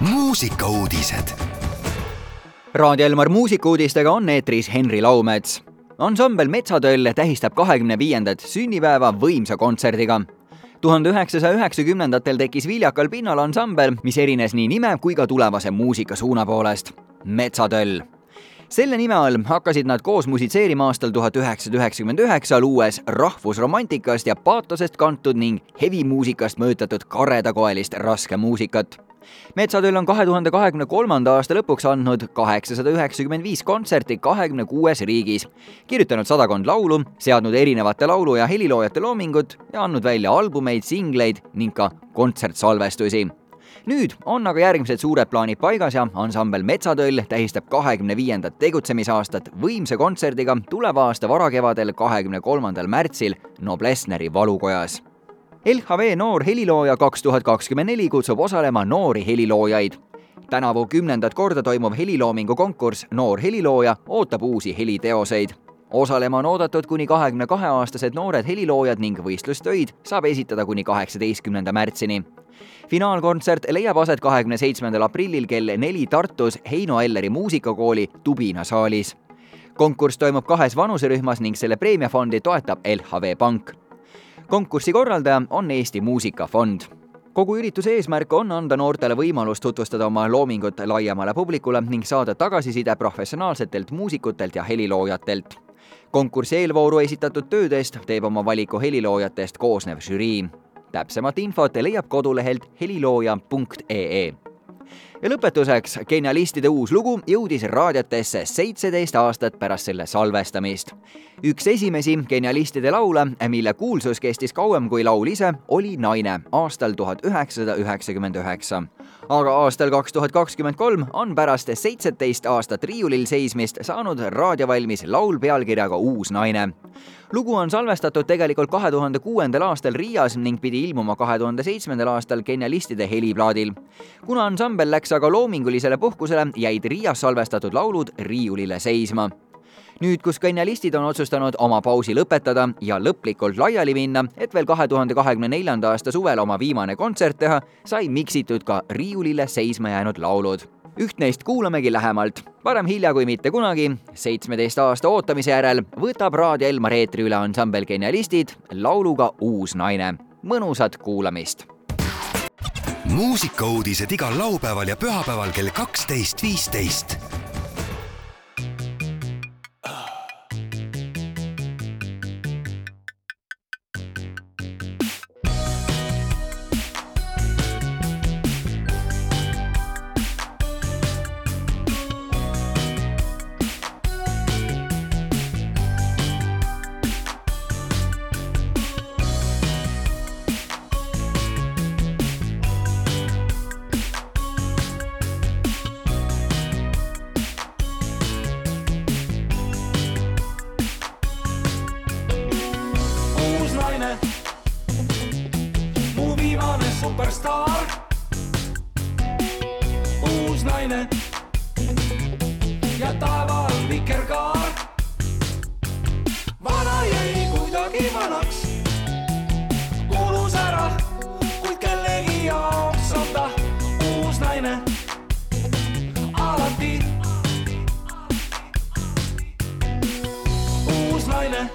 muusikauudised. Raadio Elmar muusikuudistega on eetris Henri Laumets. ansambel Metsatöll tähistab kahekümne viiendat sünnipäeva võimsa kontserdiga. tuhande üheksasaja üheksakümnendatel tekkis viljakal pinnal ansambel, mis erines nii nime kui ka tulevase muusikasuuna poolest. metsatöll selle nime all hakkasid nad koos musitseerima aastal tuhat üheksasada üheksakümmend üheksa, luues rahvusromantikast ja paatosest kantud ning hevimuusikast mõjutatud karedakoelist raskemuusikat metsatööl on kahe tuhande kahekümne kolmanda aasta lõpuks andnud kaheksasada üheksakümmend viis kontserti kahekümne kuues riigis, kirjutanud sadakond laulu, seadnud erinevate laulu- ja heliloojate loomingut ja andnud välja albumeid, singleid ning ka kontsertsalvestusi. Nüüd on aga järgmised suured plaanid paigas ja ansambel Metsatöll tähistab kahekümne viiendat tegutsemisaastat võimsa kontserdiga tuleva aasta varakevadel, kahekümne kolmandal märtsil Noblessneri valukojas LHV Noor helilooja kaks tuhat kakskümmend neli kutsub osalema noori heliloojaid. tänavu kümnendat korda toimuv heliloomingu konkurss Noor helilooja ootab uusi heliteoseid. osalema on oodatud kuni kahekümne kahe aastased noored heliloojad ning võistlustöid saab esitada kuni kaheksateistkümnenda märtsini. finaalkontsert leiab aset kahekümne seitsmendal aprillil kell neli Tartus Heino Elleri muusikakooli Tubina saalis konkurss toimub kahes vanuserühmas ning selle preemiafondi toetab LHV Pank konkursi korraldaja on Eesti Muusikafond kogu ürituse eesmärk on anda noortele võimalus tutvustada oma loomingut laiemale publikule ning saada tagasiside professionaalsetelt muusikutelt ja heliloojatelt. konkursi eelvooru esitatud töödest teeb oma valiku heliloojatest koosnev žürii. täpsemat infot leiab kodulehelt helilooja.ee ja lõpetuseks, genialistide uus lugu jõudis raadiotesse seitseteist aastat pärast selle salvestamist. üks esimesi genialistide laule, mille kuulsus kestis kauem kui laul ise, oli Naine aastal tuhat üheksasada üheksakümmend üheksa. Aga aastal kaks tuhat kakskümmend kolm on pärast seitseteist aastat riiulil seismist saanud raadiovalmis laul pealkirjaga Uus naine lugu on salvestatud tegelikult kahe tuhande kuuendal aastal Riias ning pidi ilmuma kahe tuhande seitsmendal aastal genialistide heliplaadil. kuna ansambel läks aga loomingulisele puhkusele, jäid Riias salvestatud laulud riiulile seisma nüüd, kus genialistid on otsustanud oma pausi lõpetada ja lõplikult laiali minna, et veel kahe tuhande kahekümne neljanda aasta suvel oma viimane kontsert teha, sai miksitud ka riiulile seisma jäänud laulud üht neist kuulamegi lähemalt. parem hilja kui mitte kunagi, seitsmeteist aasta ootamise järel võtab Raadio Elmar eetri üle ansambel Genialistid lauluga Uus naine. mõnusat kuulamist! muusikauudised igal laupäeval ja pühapäeval kell kaksteist, viisteist superstaar. uus naine ja taeval vikerkaar. vana jäi kuidagi vanaks, kulus ära, kuid kellegi jaoks on ta uus naine. alati uus naine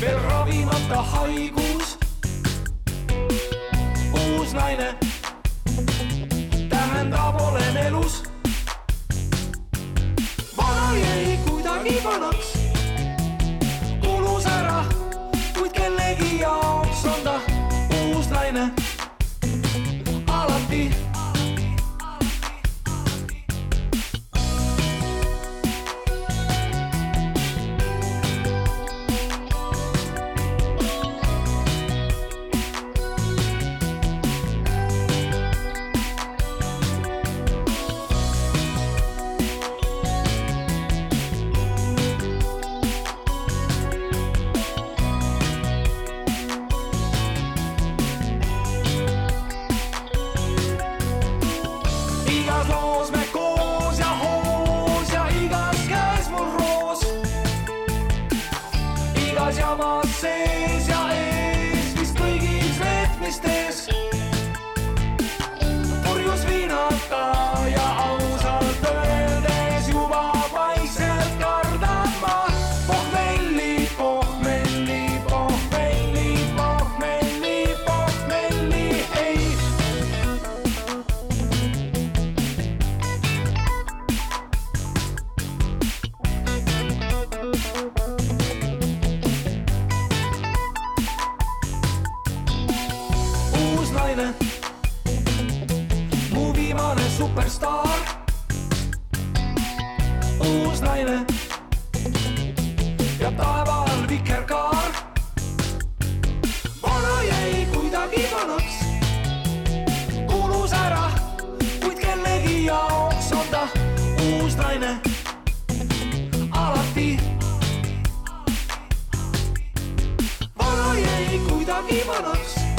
veel ravimata haigus. Kuidagi come on, seize naine, mu viimane superstaar. uus naine ja taeva all vikerkaar. vana jäi kuidagi vanaks, kulus ära, kuid kellegi jaoks on ta uus naine alati. kuidagi vanaks